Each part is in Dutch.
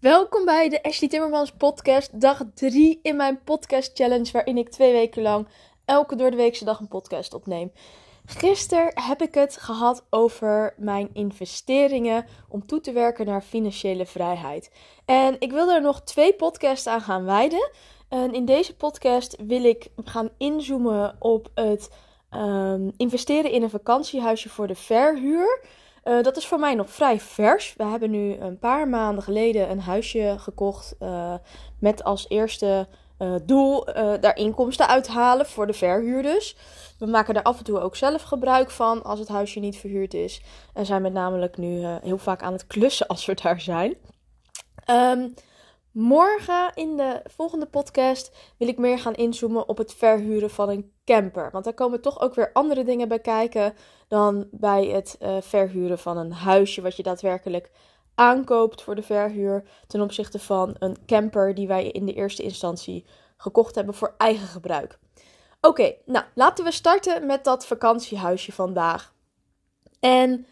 Welkom bij de Ashley Timmermans podcast, dag 3 in mijn podcast challenge, waarin ik twee weken lang elke door de weekse dag een podcast opneem. Gisteren heb ik het gehad over mijn investeringen om toe te werken naar financiële vrijheid. En ik wil er nog twee podcasts aan gaan wijden. En in deze podcast wil ik gaan inzoomen op het um, investeren in een vakantiehuisje voor de verhuur. Uh, dat is voor mij nog vrij vers. We hebben nu een paar maanden geleden een huisje gekocht uh, met als eerste uh, doel daar inkomsten uithalen voor de verhuurders. We maken daar af en toe ook zelf gebruik van als het huisje niet verhuurd is. En zijn met namelijk nu heel vaak aan het klussen als we daar zijn. Um, Morgen in de volgende podcast wil ik meer gaan inzoomen op het verhuren van een camper. Want daar komen toch ook weer andere dingen bij kijken dan bij het uh, verhuren van een huisje, wat je daadwerkelijk aankoopt voor de verhuur, ten opzichte van een camper die wij in de eerste instantie gekocht hebben voor eigen gebruik. Oké, nou laten we starten met dat vakantiehuisje vandaag. En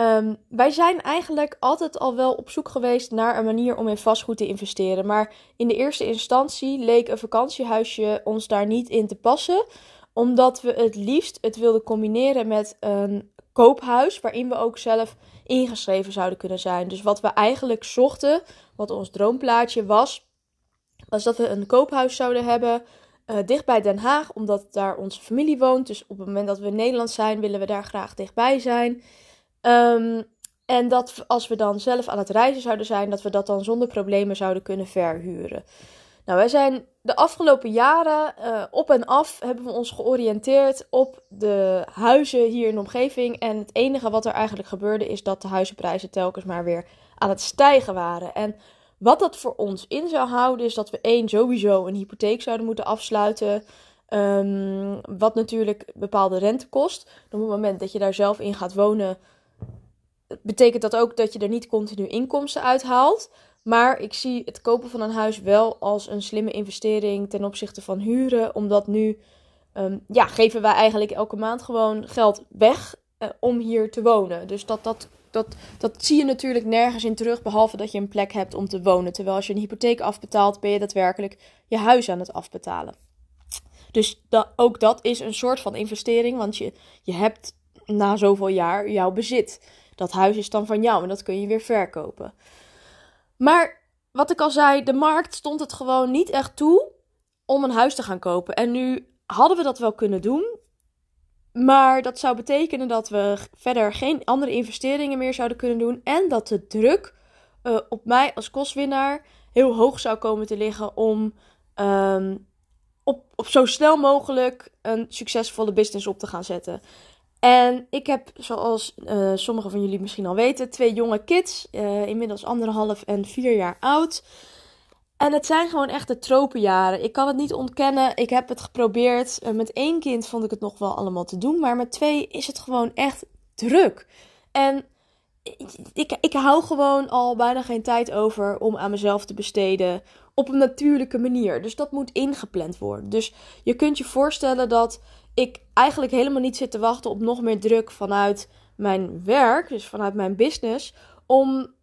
Um, wij zijn eigenlijk altijd al wel op zoek geweest naar een manier om in vastgoed te investeren. Maar in de eerste instantie leek een vakantiehuisje ons daar niet in te passen. Omdat we het liefst het wilden combineren met een koophuis. Waarin we ook zelf ingeschreven zouden kunnen zijn. Dus wat we eigenlijk zochten, wat ons droomplaatje was, was dat we een koophuis zouden hebben. Uh, dicht bij Den Haag, omdat daar onze familie woont. Dus op het moment dat we in Nederland zijn, willen we daar graag dichtbij zijn. Um, en dat als we dan zelf aan het reizen zouden zijn, dat we dat dan zonder problemen zouden kunnen verhuren. Nou, wij zijn de afgelopen jaren uh, op en af hebben we ons georiënteerd op de huizen hier in de omgeving. En het enige wat er eigenlijk gebeurde is dat de huizenprijzen telkens maar weer aan het stijgen waren. En wat dat voor ons in zou houden, is dat we één sowieso een hypotheek zouden moeten afsluiten. Um, wat natuurlijk bepaalde rente kost. op het moment dat je daar zelf in gaat wonen, betekent dat ook dat je er niet continu inkomsten uithaalt. Maar ik zie het kopen van een huis wel als een slimme investering ten opzichte van huren. Omdat nu um, ja, geven wij eigenlijk elke maand gewoon geld weg uh, om hier te wonen. Dus dat, dat, dat, dat zie je natuurlijk nergens in terug. Behalve dat je een plek hebt om te wonen. Terwijl als je een hypotheek afbetaalt, ben je daadwerkelijk je huis aan het afbetalen. Dus ook dat is een soort van investering. Want je, je hebt na zoveel jaar jouw bezit. Dat huis is dan van jou en dat kun je weer verkopen. Maar wat ik al zei, de markt stond het gewoon niet echt toe om een huis te gaan kopen. En nu hadden we dat wel kunnen doen. Maar dat zou betekenen dat we verder geen andere investeringen meer zouden kunnen doen. En dat de druk uh, op mij als kostwinnaar heel hoog zou komen te liggen om um, op, op zo snel mogelijk een succesvolle business op te gaan zetten. En ik heb, zoals uh, sommigen van jullie misschien al weten, twee jonge kids. Uh, inmiddels anderhalf en vier jaar oud. En het zijn gewoon echt de tropenjaren. Ik kan het niet ontkennen. Ik heb het geprobeerd. Uh, met één kind vond ik het nog wel allemaal te doen. Maar met twee is het gewoon echt druk. En ik, ik hou gewoon al bijna geen tijd over om aan mezelf te besteden. Op een natuurlijke manier. Dus dat moet ingepland worden. Dus je kunt je voorstellen dat ik eigenlijk helemaal niet zit te wachten op nog meer druk vanuit mijn werk, dus vanuit mijn business, om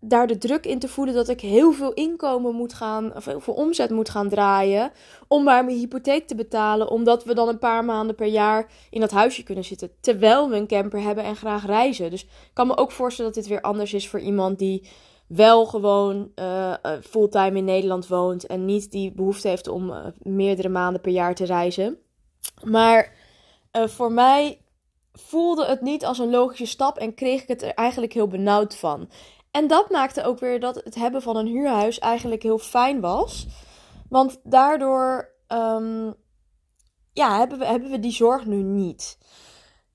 daar de druk in te voeden dat ik heel veel inkomen moet gaan, of heel veel omzet moet gaan draaien, om maar mijn hypotheek te betalen, omdat we dan een paar maanden per jaar in dat huisje kunnen zitten, terwijl we een camper hebben en graag reizen. Dus ik kan me ook voorstellen dat dit weer anders is voor iemand die wel gewoon uh, fulltime in Nederland woont en niet die behoefte heeft om uh, meerdere maanden per jaar te reizen. Maar uh, voor mij voelde het niet als een logische stap en kreeg ik het er eigenlijk heel benauwd van. En dat maakte ook weer dat het hebben van een huurhuis eigenlijk heel fijn was. Want daardoor um, ja, hebben, we, hebben we die zorg nu niet.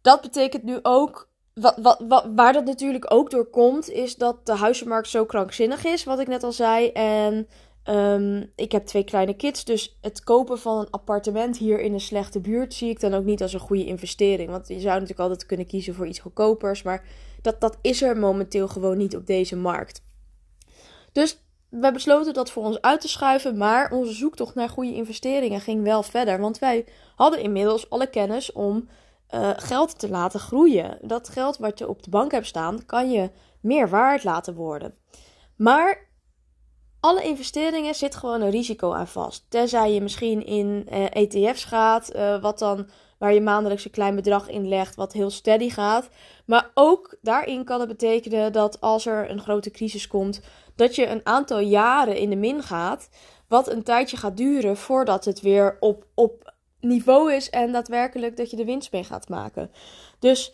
Dat betekent nu ook. Wat, wat, waar dat natuurlijk ook door komt, is dat de huizenmarkt zo krankzinnig is, wat ik net al zei. En Um, ik heb twee kleine kids, dus het kopen van een appartement hier in een slechte buurt zie ik dan ook niet als een goede investering. Want je zou natuurlijk altijd kunnen kiezen voor iets goedkopers, maar dat, dat is er momenteel gewoon niet op deze markt. Dus we besloten dat voor ons uit te schuiven, maar onze zoektocht naar goede investeringen ging wel verder. Want wij hadden inmiddels alle kennis om uh, geld te laten groeien. Dat geld wat je op de bank hebt staan, kan je meer waard laten worden. Maar alle investeringen zit gewoon een risico aan vast. Tenzij je misschien in uh, eh, ETF's gaat, uh, wat dan, waar je maandelijks een klein bedrag in legt, wat heel steady gaat. Maar ook daarin kan het betekenen dat als er een grote crisis komt, dat je een aantal jaren in de min gaat. Wat een tijdje gaat duren voordat het weer op, op niveau is en daadwerkelijk dat je de winst mee gaat maken. Dus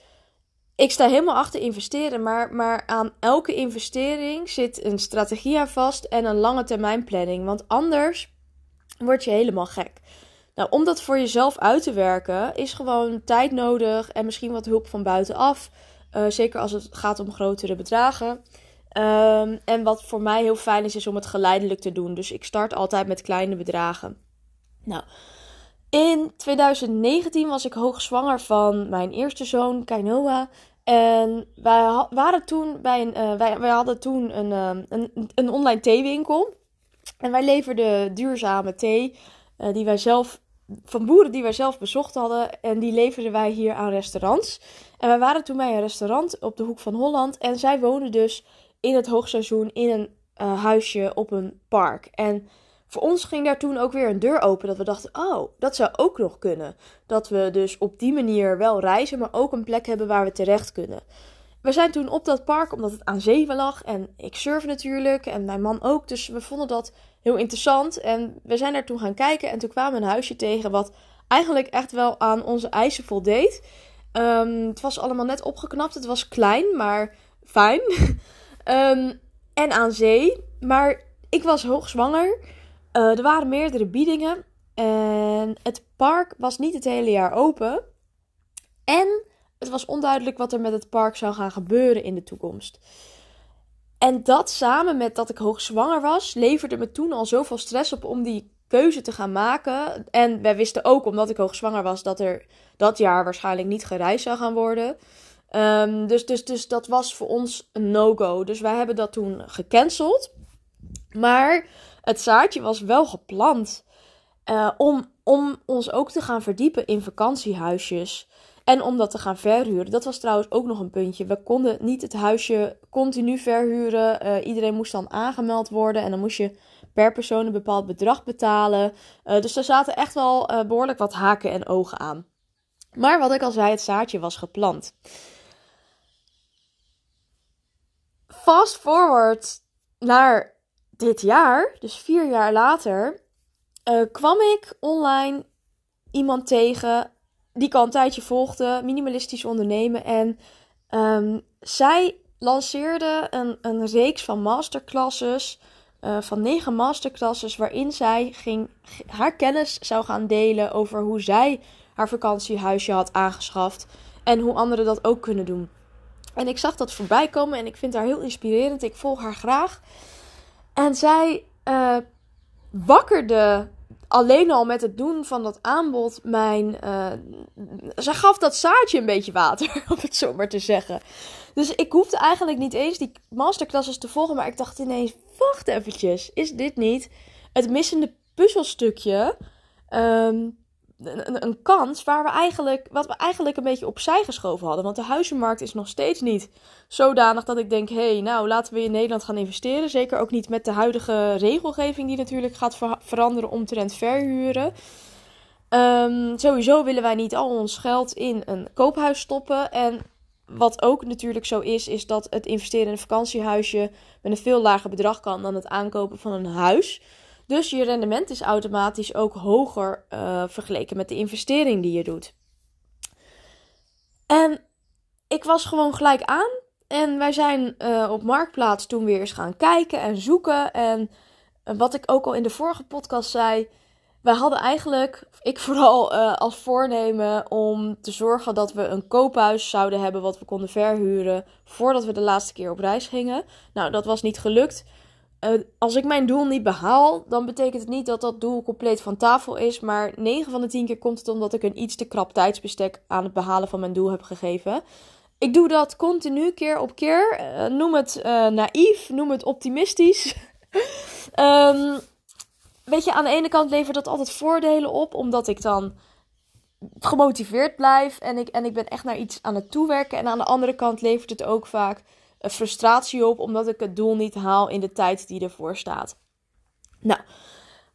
ik sta helemaal achter investeren, maar, maar aan elke investering zit een strategie aan vast en een lange termijn planning. Want anders word je helemaal gek. Nou, om dat voor jezelf uit te werken is gewoon tijd nodig en misschien wat hulp van buitenaf. Uh, zeker als het gaat om grotere bedragen. Um, en wat voor mij heel fijn is, is om het geleidelijk te doen. Dus ik start altijd met kleine bedragen. Nou, in 2019 was ik hoogzwanger van mijn eerste zoon, Kainoa. En wij waren toen bij een, uh, wij, wij hadden toen een, uh, een, een online theewinkel. En wij leverden duurzame thee uh, die wij zelf, van boeren die wij zelf bezocht hadden. En die leverden wij hier aan restaurants. En wij waren toen bij een restaurant op de hoek van Holland. En zij woonden dus in het hoogseizoen in een huisje op een park. En voor ons ging daar toen ook weer een deur open. Dat we dachten, oh, dat zou ook nog kunnen. Dat we dus op die manier wel reizen, maar ook een plek hebben waar we terecht kunnen. We zijn toen op dat park, omdat het aan zee lag. En ik surf natuurlijk, en mijn man ook. Dus we vonden dat heel interessant. En we zijn daar toen gaan kijken. En toen kwamen we een huisje tegen wat eigenlijk echt wel aan onze eisen voldeed. Um, het was allemaal net opgeknapt. Het was klein, maar fijn. um, en aan zee. Maar ik was hoogzwanger. Uh, er waren meerdere biedingen. En het park was niet het hele jaar open. En het was onduidelijk wat er met het park zou gaan gebeuren in de toekomst. En dat samen met dat ik hoogzwanger was, leverde me toen al zoveel stress op om die keuze te gaan maken. En wij wisten ook, omdat ik hoogzwanger was, dat er dat jaar waarschijnlijk niet gereisd zou gaan worden. Um, dus, dus, dus dat was voor ons een no-go. Dus wij hebben dat toen gecanceld. Maar het zaadje was wel geplant uh, om, om ons ook te gaan verdiepen in vakantiehuisjes. En om dat te gaan verhuren. Dat was trouwens ook nog een puntje. We konden niet het huisje continu verhuren. Uh, iedereen moest dan aangemeld worden. En dan moest je per persoon een bepaald bedrag betalen. Uh, dus er zaten echt wel behoorlijk wat haken en ogen aan. Maar wat ik al zei, het zaadje was geplant. Fast forward naar dit jaar, dus vier jaar later, uh, kwam ik online iemand tegen die ik al een tijdje volgde, minimalistisch ondernemen. En um, zij lanceerde een, een reeks van masterclasses, uh, van negen masterclasses, waarin zij ging, haar kennis zou gaan delen over hoe zij haar vakantiehuisje had aangeschaft en hoe anderen dat ook kunnen doen. En ik zag dat voorbij komen en ik vind haar heel inspirerend. Ik volg haar graag. En zij uh, wakkerde alleen al met het doen van dat aanbod mijn. Uh, zij gaf dat zaadje een beetje water, om het zo maar te zeggen. Dus ik hoefde eigenlijk niet eens die masterclasses te volgen. Maar ik dacht ineens: wacht eventjes, is dit niet het missende puzzelstukje? Um, een, kans waar we eigenlijk, wat we eigenlijk een beetje opzij geschoven hadden. Want de huizenmarkt is nog steeds niet zodanig dat ik denk: hé, hey, nou laten we in Nederland gaan investeren. Zeker ook niet met de huidige regelgeving, die natuurlijk gaat ver veranderen omtrent verhuren. Um, sowieso willen wij niet al ons geld in een koophuis stoppen. En wat ook natuurlijk zo is, is dat het investeren in een vakantiehuisje met een veel lager bedrag kan dan het aankopen van een huis. Dus je rendement is automatisch ook hoger uh, vergeleken met de investering die je doet. En ik was gewoon gelijk aan. En wij zijn uh, op Marktplaats toen weer eens gaan kijken en zoeken. En wat ik ook al in de vorige podcast zei. Wij hadden eigenlijk, ik vooral als voornemen om te zorgen dat we een koophuis zouden hebben wat we konden verhuren voordat we de laatste keer op reis gingen. Nou, dat was niet gelukt. Uh, als ik mijn doel niet behaal, dan betekent het niet dat dat doel compleet van tafel is. Maar 9 van de 10 keer komt het omdat ik een iets te krap tijdsbestek aan het behalen van mijn doel heb gegeven. Ik doe dat continu, keer op keer. Uh, noem het uh, naïef, noem het optimistisch. um, weet je, aan de ene kant levert dat altijd voordelen op, omdat ik dan gemotiveerd blijf en ik, en ik ben echt naar iets aan het toewerken. En aan de andere kant levert het ook vaak frustratie op omdat ik het doel niet haal in de tijd die ervoor staat. Nou,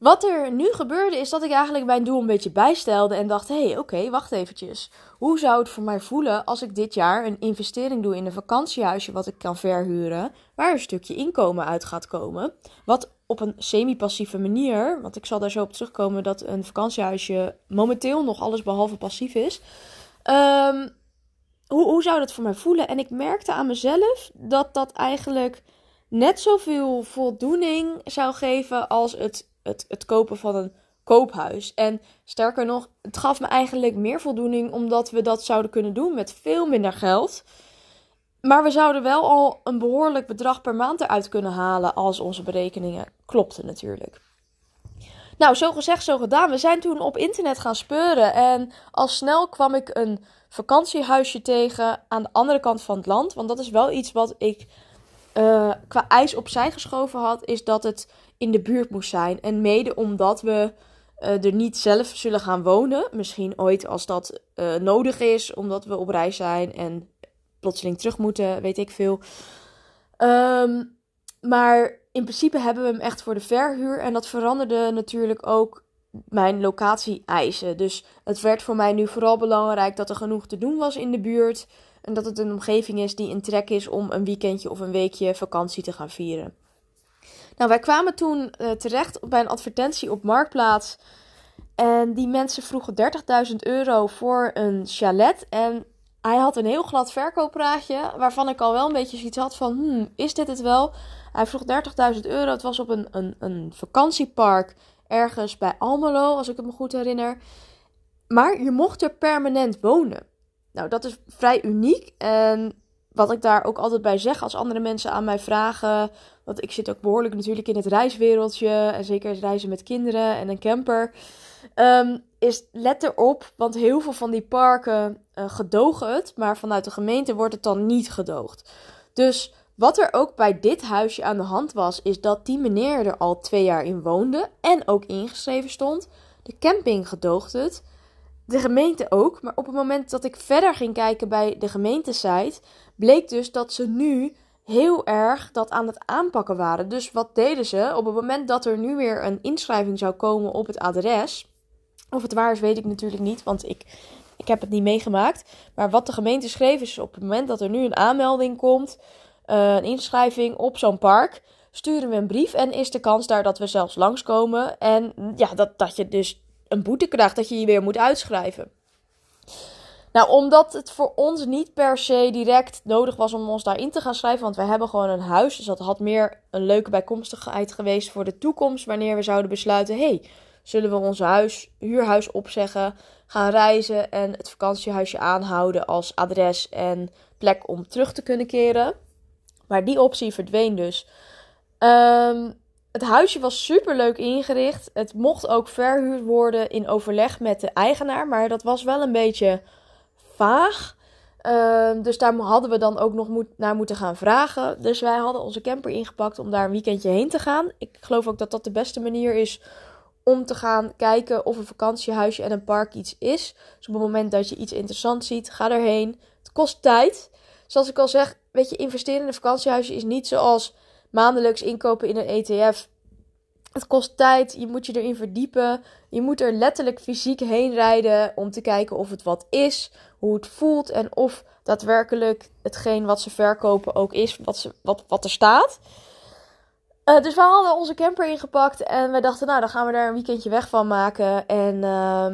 wat er nu gebeurde is dat ik eigenlijk mijn doel een beetje bijstelde en dacht: hé, hey, oké, wacht eventjes. Hoe zou het voor mij voelen als ik dit jaar een investering doe in een vakantiehuisje wat ik kan verhuren, waar een stukje inkomen uit gaat komen? Wat op een semi-passieve manier, want ik zal daar zo op terugkomen dat een vakantiehuisje momenteel nog alles behalve passief is. Um, hoe, zou dat voor mij voelen? En ik merkte aan mezelf dat dat eigenlijk net zoveel voldoening zou geven als het, het, het kopen van een koophuis. En sterker nog, het gaf me eigenlijk meer voldoening omdat we dat zouden kunnen doen met veel minder geld. Maar we zouden wel al een behoorlijk bedrag per maand eruit kunnen halen als onze berekeningen klopten natuurlijk. Nou, zo gezegd, zo gedaan. We zijn toen op internet gaan speuren en al snel kwam ik een vakantiehuisje tegen aan de andere kant van het land. Want dat is wel iets wat ik uh, qua ijs opzij geschoven had, is dat het in de buurt moest zijn. En mede omdat we uh, er niet zelf zullen gaan wonen. Misschien ooit als dat uh, nodig is, omdat we op reis zijn en plotseling terug moeten, weet ik veel. Um, maar in principe hebben we hem echt voor de verhuur. En dat veranderde natuurlijk ook mijn locatie-eisen. Dus het werd voor mij nu vooral belangrijk dat er genoeg te doen was in de buurt. En dat het een omgeving is die een trek is om een weekendje of een weekje vakantie te gaan vieren. Nou, wij kwamen toen uh, terecht bij een advertentie op Marktplaats. En die mensen vroegen 30.000 euro voor een chalet. En hij had een heel glad verkooppraatje. Waarvan ik al wel een beetje zoiets had van: hmm, is dit het wel? Hij vroeg 30.000 euro. Het was op een, een, een vakantiepark ergens bij Almelo, als ik het me goed herinner. Maar je mocht er permanent wonen. Nou, dat is vrij uniek. En wat ik daar ook altijd bij zeg als andere mensen aan mij vragen. Want ik zit ook behoorlijk natuurlijk in het reiswereldje. En zeker reizen met kinderen en een camper. Um, is let erop, want heel veel van die parken uh, gedogen het. Maar vanuit de gemeente wordt het dan niet gedoogd. Dus wat er ook bij dit huisje aan de hand was, is dat die meneer er al twee jaar in woonde en ook ingeschreven stond. De camping gedoogde het. De gemeente ook. Maar op het moment dat ik verder ging kijken bij de gemeentesite, bleek dus dat ze nu heel erg dat aan het aanpakken waren. Dus wat deden ze? Op het moment dat er nu weer een inschrijving zou komen op het adres. Of het waar is, weet ik natuurlijk niet, want ik, ik heb het niet meegemaakt. Maar wat de gemeente schreef is op het moment dat er nu een aanmelding komt uh, een inschrijving op zo'n park, sturen we een brief en is de kans daar dat we zelfs langskomen. En ja, dat, dat je dus een boete krijgt, dat je je weer moet uitschrijven. Nou, omdat het voor ons niet per se direct nodig was om ons daarin te gaan schrijven, want wij hebben gewoon een huis. Dus dat had meer een leuke bijkomstigheid geweest voor de toekomst, wanneer we zouden besluiten: hey, zullen we ons huis, huurhuis opzeggen, gaan reizen en het vakantiehuisje aanhouden als adres en plek om terug te kunnen keren. Maar die optie verdween dus. Um, het huisje was super leuk ingericht. Het mocht ook verhuurd worden in overleg met de eigenaar. Maar dat was wel een beetje vaag. Um, dus daar hadden we dan ook nog naar moeten gaan vragen. Dus wij hadden onze camper ingepakt om daar een weekendje heen te gaan. Ik geloof ook dat dat de beste manier is om te gaan kijken of een vakantiehuisje en een park iets is. Dus op het moment dat je iets interessants ziet, ga erheen. Het kost tijd. Zoals ik al zeg, weet je, investeren in een vakantiehuisje is niet zoals maandelijks inkopen in een ETF. Het kost tijd, je moet je erin verdiepen. Je moet er letterlijk fysiek heen rijden om te kijken of het wat is, hoe het voelt en of daadwerkelijk hetgeen wat ze verkopen ook is wat, ze, wat, wat er staat. Uh, dus we hadden onze camper ingepakt en we dachten, nou dan gaan we daar een weekendje weg van maken. En uh,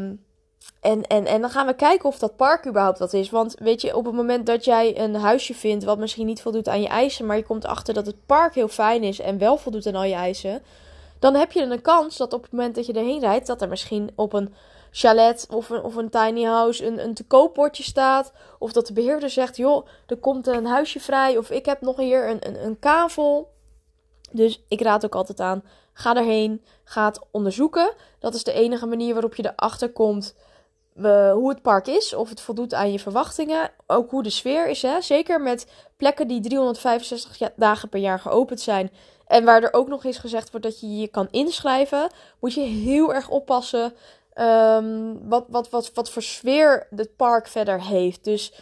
en, en, en dan gaan we kijken of dat park überhaupt wat is. Want weet je, op het moment dat jij een huisje vindt wat misschien niet voldoet aan je eisen, maar je komt achter dat het park heel fijn is en wel voldoet aan al je eisen, dan heb je een kans dat op het moment dat je erheen rijdt, dat er misschien op een chalet of een, of een tiny house een, een te koopbordje staat. Of dat de beheerder zegt, joh, er komt een huisje vrij of ik heb nog hier een, een, een kavel. Dus ik raad ook altijd aan, ga erheen, ga het onderzoeken. Dat is de enige manier waarop je erachter komt hoe het park is, of het voldoet aan je verwachtingen. Ook hoe de sfeer is. Hè? Zeker met plekken die 365 dagen per jaar geopend zijn. En waar er ook nog eens gezegd wordt dat je je kan inschrijven. Moet je heel erg oppassen um, wat, wat, wat, wat voor sfeer het park verder heeft. Dus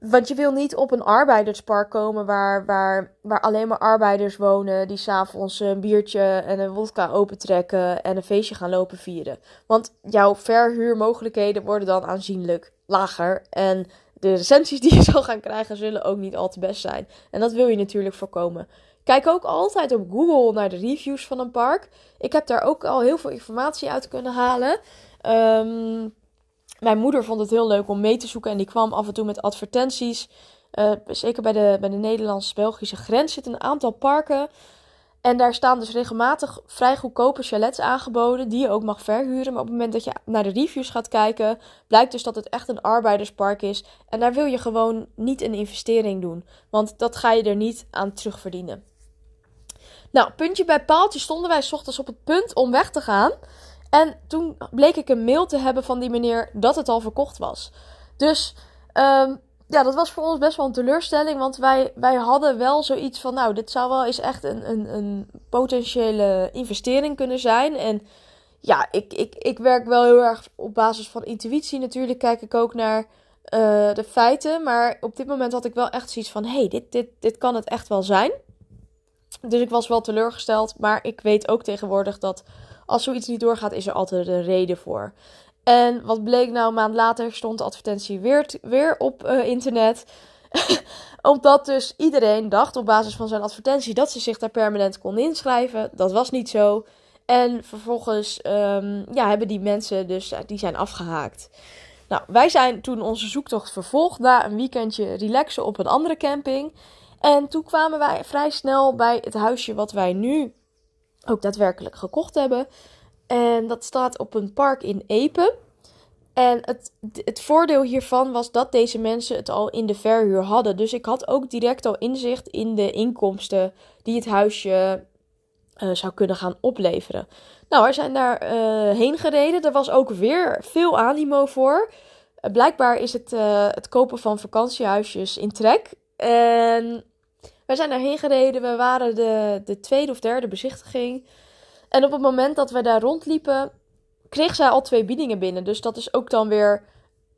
want je wil niet op een arbeiderspark komen waar, waar, waar alleen maar arbeiders wonen. Die s'avonds een biertje en een wodka opentrekken en een feestje gaan lopen vieren. Want jouw verhuurmogelijkheden worden dan aanzienlijk lager. En de recensies die je zal gaan krijgen zullen ook niet al te best zijn. En dat wil je natuurlijk voorkomen. Kijk ook altijd op Google naar de reviews van een park. Ik heb daar ook al heel veel informatie uit kunnen halen. Um, mijn moeder vond het heel leuk om mee te zoeken en die kwam af en toe met advertenties. Uh, zeker bij de, bij de Nederlands-Belgische grens zitten een aantal parken. En daar staan dus regelmatig vrij goedkope chalets aangeboden, die je ook mag verhuren. Maar op het moment dat je naar de reviews gaat kijken, blijkt dus dat het echt een arbeiderspark is. En daar wil je gewoon niet een investering doen, want dat ga je er niet aan terugverdienen. Nou, puntje bij paaltje stonden wij s ochtends op het punt om weg te gaan. En toen bleek ik een mail te hebben van die meneer dat het al verkocht was. Dus um, ja, dat was voor ons best wel een teleurstelling. Want wij, wij hadden wel zoiets van: nou, dit zou wel eens echt een, een, een potentiële investering kunnen zijn. En ja, ik, ik, ik werk wel heel erg op basis van intuïtie. Natuurlijk kijk ik ook naar uh, de feiten. Maar op dit moment had ik wel echt zoiets van: hey, dit, dit, dit kan het echt wel zijn. Dus ik was wel teleurgesteld. Maar ik weet ook tegenwoordig dat als zoiets niet doorgaat, is er altijd een reden voor. En wat bleek nou, een maand later stond de advertentie weer, weer op uh, internet. Omdat dus iedereen dacht op basis van zijn advertentie dat ze zich daar permanent kon inschrijven. Dat was niet zo. En vervolgens um, ja, hebben die mensen dus, die zijn afgehaakt. Nou, wij zijn toen onze zoektocht vervolgd na een weekendje relaxen op een andere camping. En toen kwamen wij vrij snel bij het huisje wat wij nu ook daadwerkelijk gekocht hebben. En dat staat op een park in Epen. En het, het voordeel hiervan was dat deze mensen het al in de verhuur hadden. Dus ik had ook direct al inzicht in de inkomsten die het huisje uh, zou kunnen gaan opleveren. Nou, we zijn daar uh, heen gereden. Er was ook weer veel animo voor. Uh, blijkbaar is het het kopen van vakantiehuisjes in trek. En wij zijn daarheen gereden. We waren de, de tweede of derde bezichtiging. En op het moment dat we daar rondliepen, kreeg zij al twee biedingen binnen. Dus dat is ook dan weer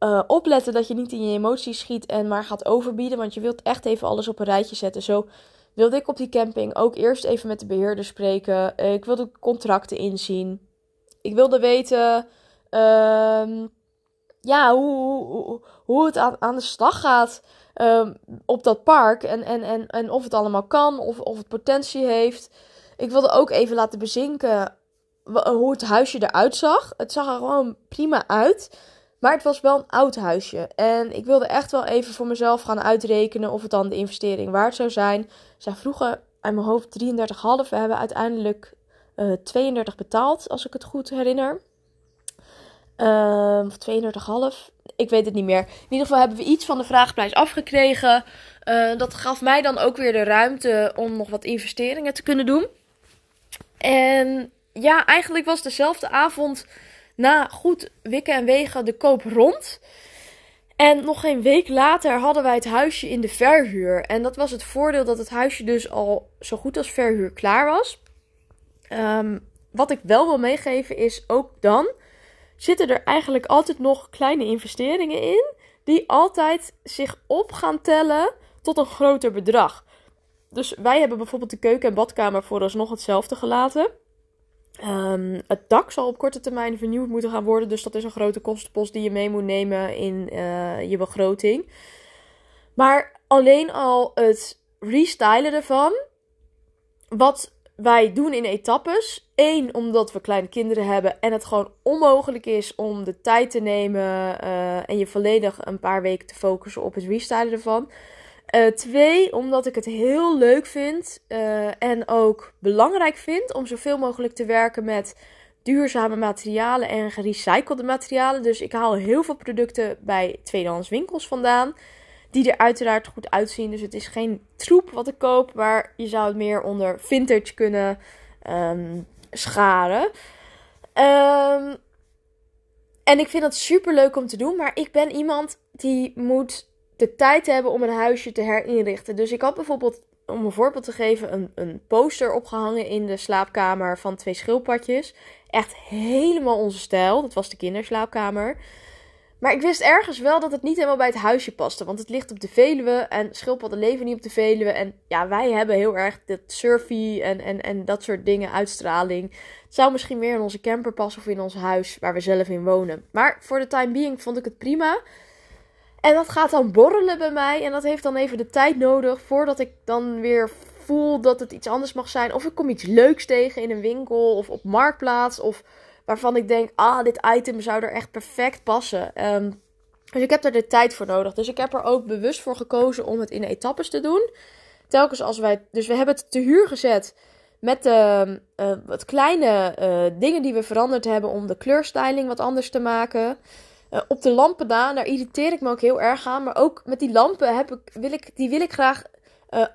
uh, opletten dat je niet in je emoties schiet en maar gaat overbieden. Want je wilt echt even alles op een rijtje zetten. Zo wilde ik op die camping ook eerst even met de beheerder spreken. Ik wilde contracten inzien. Ik wilde weten uh, ja, hoe, hoe, hoe het aan, aan de slag gaat. Um, op dat park. En, en, en, en of het allemaal kan, of, of het potentie heeft. Ik wilde ook even laten bezinken hoe het huisje eruit zag. Het zag er gewoon prima uit. Maar het was wel een oud huisje. En ik wilde echt wel even voor mezelf gaan uitrekenen of het dan de investering waard zou zijn. Zij vroegen uit mijn hoofd 33,5. We hebben uiteindelijk uh, eh, 32 betaald, als ik het goed herinner. Uh, of 32,5 ik weet het niet meer. In ieder geval hebben we iets van de vraagprijs afgekregen. Uh, dat gaf mij dan ook weer de ruimte om nog wat investeringen te kunnen doen. En ja, eigenlijk was dezelfde avond na goed wikken en wegen de koop rond. En nog geen week later hadden wij het huisje in de verhuur. En dat was het voordeel dat het huisje dus al zo goed als verhuur klaar was. Um, wat ik wel wil meegeven is ook dan zitten er eigenlijk altijd nog kleine investeringen in. Die altijd zich op gaan tellen tot een groter bedrag. Dus wij hebben bijvoorbeeld de keuken en badkamer vooralsnog hetzelfde gelaten. Um, het dak zal op korte termijn vernieuwd moeten gaan worden. Dus dat is een grote kostenpost die je mee moet nemen in uh, je begroting. Maar alleen al het restylen ervan. Wat wij doen in etappes. Eén, omdat we kleine kinderen hebben en het gewoon onmogelijk is om de tijd te nemen uh, en je volledig een paar weken te focussen op het restylen ervan. Uh, twee, omdat ik het heel leuk vind uh, en ook belangrijk vind om zoveel mogelijk te werken met duurzame materialen en gerecyclede materialen. Dus ik haal heel veel producten bij tweedehands winkels vandaan. Die er uiteraard goed uitzien. Dus het is geen troep wat ik koop. Maar je zou het meer onder vintage kunnen um, scharen. Um, en ik vind dat super leuk om te doen. Maar ik ben iemand die moet de tijd hebben om een huisje te herinrichten. Dus ik had bijvoorbeeld, om een voorbeeld te geven, een, een poster opgehangen in de slaapkamer van twee schildpadjes. Echt helemaal onze stijl. Dat was de kinderslaapkamer. Maar ik wist ergens wel dat het niet helemaal bij het huisje paste. Want het ligt op de Veluwe en schildpadden leven niet op de Veluwe. En ja, wij hebben heel erg dat surfy en, en, en dat soort dingen, uitstraling. Het zou misschien meer in onze camper passen of in ons huis waar we zelf in wonen. Maar voor de time being vond ik het prima. En dat gaat dan borrelen bij mij. En dat heeft dan even de tijd nodig voordat ik dan weer voel dat het iets anders mag zijn. Of ik kom iets leuks tegen in een winkel of op marktplaats. Of waarvan ik denk, ah, dit item zou er echt perfect passen. Ehm, dus ik heb er de tijd voor nodig. Dus ik heb er ook bewust voor gekozen om het in etappes te doen. Telkens als wij. Dus we hebben het te huur gezet. Met de uh, wat kleine uh, dingen die we veranderd hebben om de kleurstyling wat anders te maken. Uh, op de lampen daar, daar irriteer ik me ook heel erg aan. Maar ook met die lampen heb ik, wil ik, die wil ik graag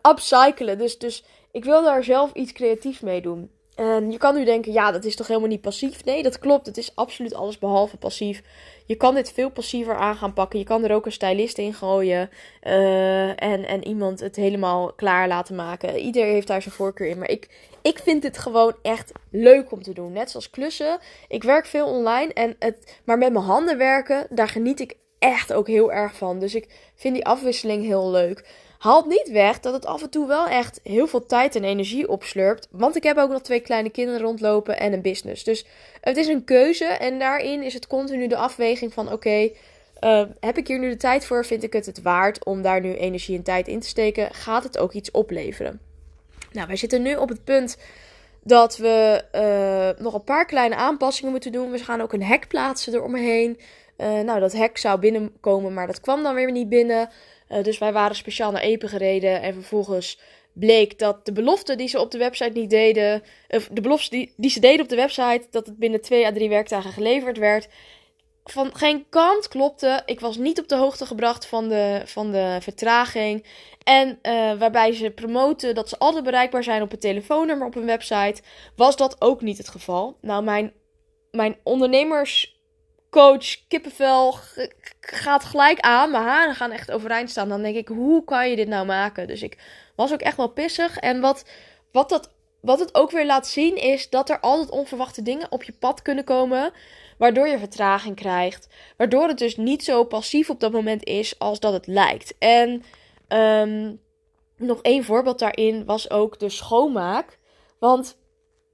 upcyclen. Dus, dus ik wil daar zelf iets creatiefs mee doen. En je kan nu denken, ja, dat is toch helemaal niet passief? Nee, dat klopt. Het is absoluut alles behalve passief. Je kan dit veel passiever aan gaan pakken. Je kan er ook een stylist in gooien. Uh, en, en iemand het helemaal klaar laten maken. Iedereen heeft daar zijn voorkeur in. Maar ik, ik vind het gewoon echt leuk om te doen. Net zoals klussen. Ik werk veel online. En het, maar met mijn handen werken, daar geniet ik echt ook heel erg van. Dus ik vind die afwisseling heel leuk haalt niet weg dat het af en toe wel echt heel veel tijd en energie opslurpt. Want ik heb ook nog twee kleine kinderen rondlopen en een business. Dus het is een keuze en daarin is het continu de afweging van oké, uh, heb ik hier nu de tijd voor? Vind ik het het waard om daar nu energie en tijd in te steken? Gaat het ook iets opleveren? Nou, wij zitten nu op het punt dat we uh, nog een paar kleine aanpassingen moeten doen. We gaan ook een hek plaatsen eromheen. Uh, nou, dat hek zou binnenkomen, maar dat kwam dan weer niet binnen. Uh, dus wij waren speciaal naar Epen gereden. En vervolgens bleek dat de belofte die ze op de website niet deden. Of de belofte die, die ze deden op de website. Dat het binnen twee à drie werkdagen geleverd werd. Van geen kant klopte. Ik was niet op de hoogte gebracht van de, van de vertraging. En uh, waarbij ze promoten dat ze altijd bereikbaar zijn op een telefoonnummer op een website. Was dat ook niet het geval. Nou, mijn, mijn ondernemers coach kippenvel gaat gelijk aan. Mijn haren gaan echt overeind staan. Dan denk ik, hoe kan je dit nou maken? Dus ik was ook echt wel pissig. En wat, wat, dat, wat het ook weer laat zien is dat er altijd onverwachte dingen op je pad kunnen komen. Waardoor je vertraging krijgt. Waardoor het dus niet zo passief op dat moment is als dat het lijkt. En um, nog één voorbeeld daarin was ook de schoonmaak. Want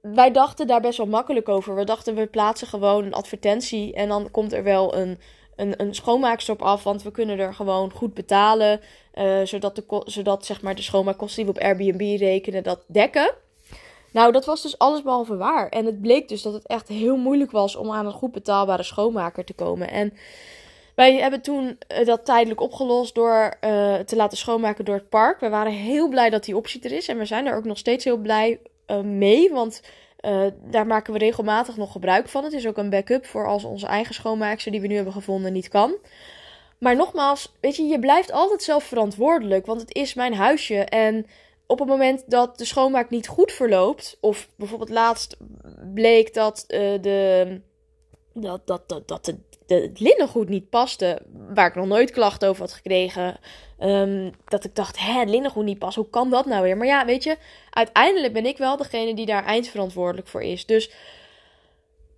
wij dachten daar best wel makkelijk over. We dachten, we plaatsen gewoon een advertentie en dan komt er wel een, een, een schoonmaakster op af. Want we kunnen er gewoon goed betalen. Uh, zodat, de, zodat zeg maar, de schoonmaakkosten die we op Airbnb rekenen, dat dekken. Nou, dat was dus alles behalve waar. En het bleek dus dat het echt heel moeilijk was om aan een goed betaalbare schoonmaker te komen. En wij hebben toen uh, dat tijdelijk opgelost door uh, te laten schoonmaken door het park. We waren heel blij dat die optie er is. En we zijn er ook nog steeds heel blij uh, mee. Want uh, daar maken we regelmatig nog gebruik van. Het is ook een backup voor als onze eigen schoonmaakster die we nu hebben gevonden niet kan. Maar nogmaals, weet je, je blijft altijd zelf verantwoordelijk. Want het is mijn huisje. En op het moment dat de schoonmaak niet goed verloopt. Of bijvoorbeeld laatst bleek dat uh, de. Dat, dat, dat, dat de het linnengoed niet paste, waar ik nog nooit klachten over had gekregen. Um, dat ik dacht, hè, het linnengoed niet past, hoe kan dat nou weer? Maar ja, weet je, uiteindelijk ben ik wel degene die daar eindverantwoordelijk voor is. Dus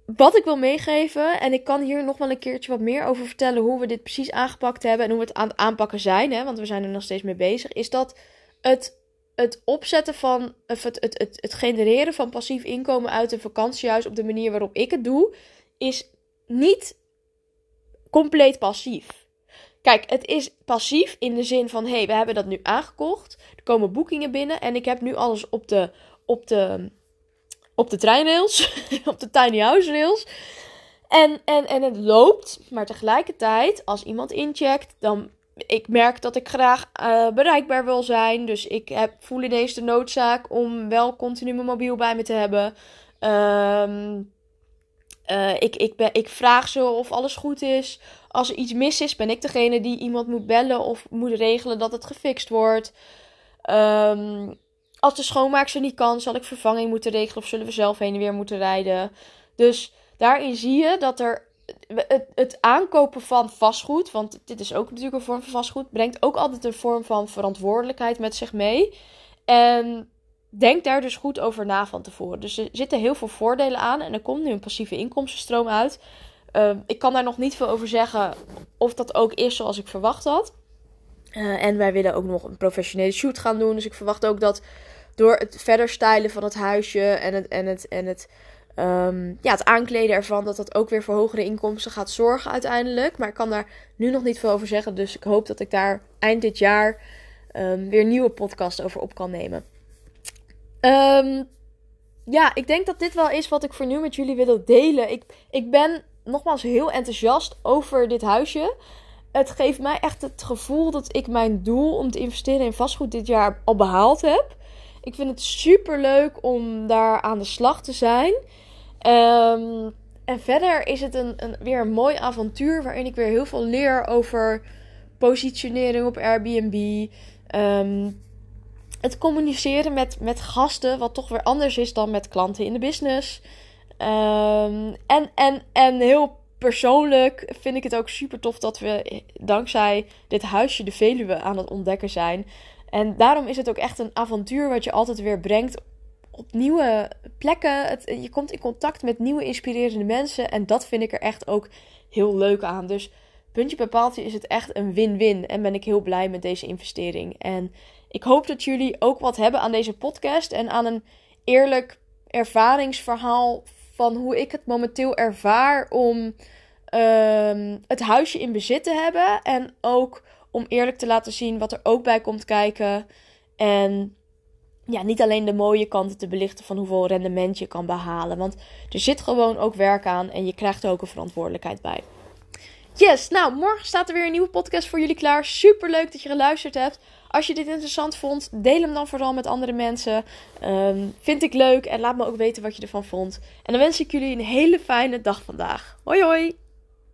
wat ik wil meegeven, en ik kan hier nog wel een keertje wat meer over vertellen hoe we dit precies aangepakt hebben en hoe we het aan het aanpakken zijn, hè, want we zijn er nog steeds mee bezig, is dat het, het opzetten van, of het, het, het, het genereren van passief inkomen uit een vakantiehuis op de manier waarop ik het doe, is niet compleet passief. Kijk, het is passief in de zin van: hé, hey, we hebben dat nu aangekocht. Er komen boekingen binnen en ik heb nu alles op de, op de, op de treinrails, op de tiny house rails. En, en, en het loopt, maar tegelijkertijd, als iemand incheckt, dan. Ik merk dat ik graag uh, bereikbaar wil zijn. Dus ik heb, voel ineens de noodzaak om wel continu mijn mobiel bij me te hebben. Um, uh, ik, ik, ben, ik vraag ze of alles goed is. Als er iets mis is, ben ik degene die iemand moet bellen of moet regelen dat het gefixt wordt. Um, als de schoonmaakster niet kan, zal ik vervanging moeten regelen of zullen we zelf heen en weer moeten rijden. Dus daarin zie je dat er het, het, aankopen van vastgoed, want dit is ook natuurlijk een vorm van vastgoed, brengt ook altijd een vorm van verantwoordelijkheid met zich mee. En denk daar dus goed over na van tevoren. Dus er zitten heel veel voordelen aan en er komt nu een passieve inkomstenstroom uit. Ehm, ik kan daar nog niet veel over zeggen of dat ook is zoals ik verwacht had. Eh, en wij willen ook nog een professionele shoot gaan doen. Dus ik verwacht ook dat door het verder stylen van het huisje en het, en het, en het, ehm, ja, het aankleden ervan, dat dat ook weer voor hogere inkomsten gaat zorgen uiteindelijk. Maar ik kan daar nu nog niet veel over zeggen. Dus ik hoop dat ik daar eind dit jaar um, weer nieuwe podcast over op kan nemen. Um, ja, ik denk dat dit wel is wat ik voor nu met jullie wil delen. Ik, ik ben nogmaals heel enthousiast over dit huisje. Het geeft mij echt het gevoel dat ik mijn doel om te investeren in vastgoed dit jaar al behaald heb. Ik vind het super leuk om daar aan de slag te zijn. Um, en verder is het een, een, weer een mooi avontuur waarin ik weer heel veel leer over positionering op Airbnb. Um, het communiceren met, met gasten, wat toch weer anders is dan met klanten in de business. Um, en, en, en heel persoonlijk vind ik het ook super tof dat we dankzij dit huisje de Veluwe aan het ontdekken zijn. En daarom is het ook echt een avontuur wat je altijd weer brengt op nieuwe plekken. Je komt in contact met nieuwe inspirerende mensen. En dat vind ik er echt ook heel leuk aan. Dus puntje bij is het echt een win-win. En ben ik heel blij met deze investering. En ik hoop dat jullie ook wat hebben aan deze podcast. En aan een eerlijk ervaringsverhaal van hoe ik het momenteel ervaar om um, het huisje in bezit te hebben. En ook om eerlijk te laten zien wat er ook bij komt kijken. En ja, niet alleen de mooie kanten te belichten van hoeveel rendement je kan behalen. Want er zit gewoon ook werk aan en je krijgt er ook een verantwoordelijkheid bij. Yes, nou, morgen staat er weer een nieuwe podcast voor jullie klaar. Super leuk dat je geluisterd hebt. Als je dit interessant vond, deel hem dan vooral met andere mensen. Um, vind ik leuk en laat me ook weten wat je ervan vond. En dan wens ik jullie een hele fijne dag vandaag. Hoi hoi!